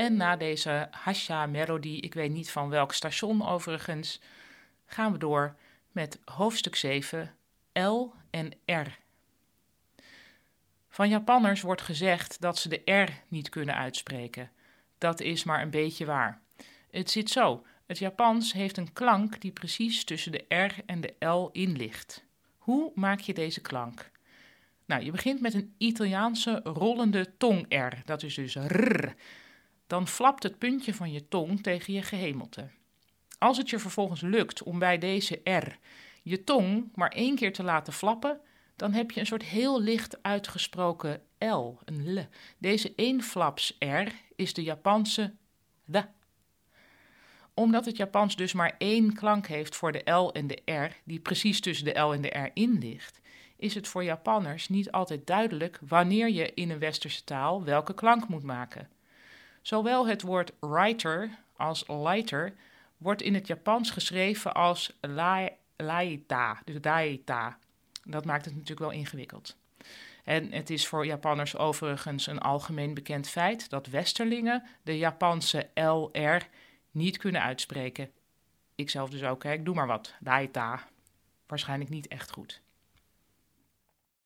En na deze Hasha-melodie, ik weet niet van welk station overigens, gaan we door met hoofdstuk 7, L en R. Van Japanners wordt gezegd dat ze de R niet kunnen uitspreken. Dat is maar een beetje waar. Het zit zo: het Japans heeft een klank die precies tussen de R en de L in ligt. Hoe maak je deze klank? Nou, je begint met een Italiaanse rollende tong-R, dat is dus rrr. Dan flapt het puntje van je tong tegen je gehemelte. Als het je vervolgens lukt om bij deze R je tong maar één keer te laten flappen, dan heb je een soort heel licht uitgesproken L, een L. Deze eenflaps R is de Japanse D. Omdat het Japans dus maar één klank heeft voor de L en de R, die precies tussen de L en de R in ligt, is het voor Japanners niet altijd duidelijk wanneer je in een westerse taal welke klank moet maken. Zowel het woord writer als lighter wordt in het Japans geschreven als laita, dus daita. Dat maakt het natuurlijk wel ingewikkeld. En het is voor Japanners overigens een algemeen bekend feit dat Westerlingen de Japanse LR niet kunnen uitspreken. Ik zelf dus ook, hè. ik doe maar wat. Daita. Waarschijnlijk niet echt goed.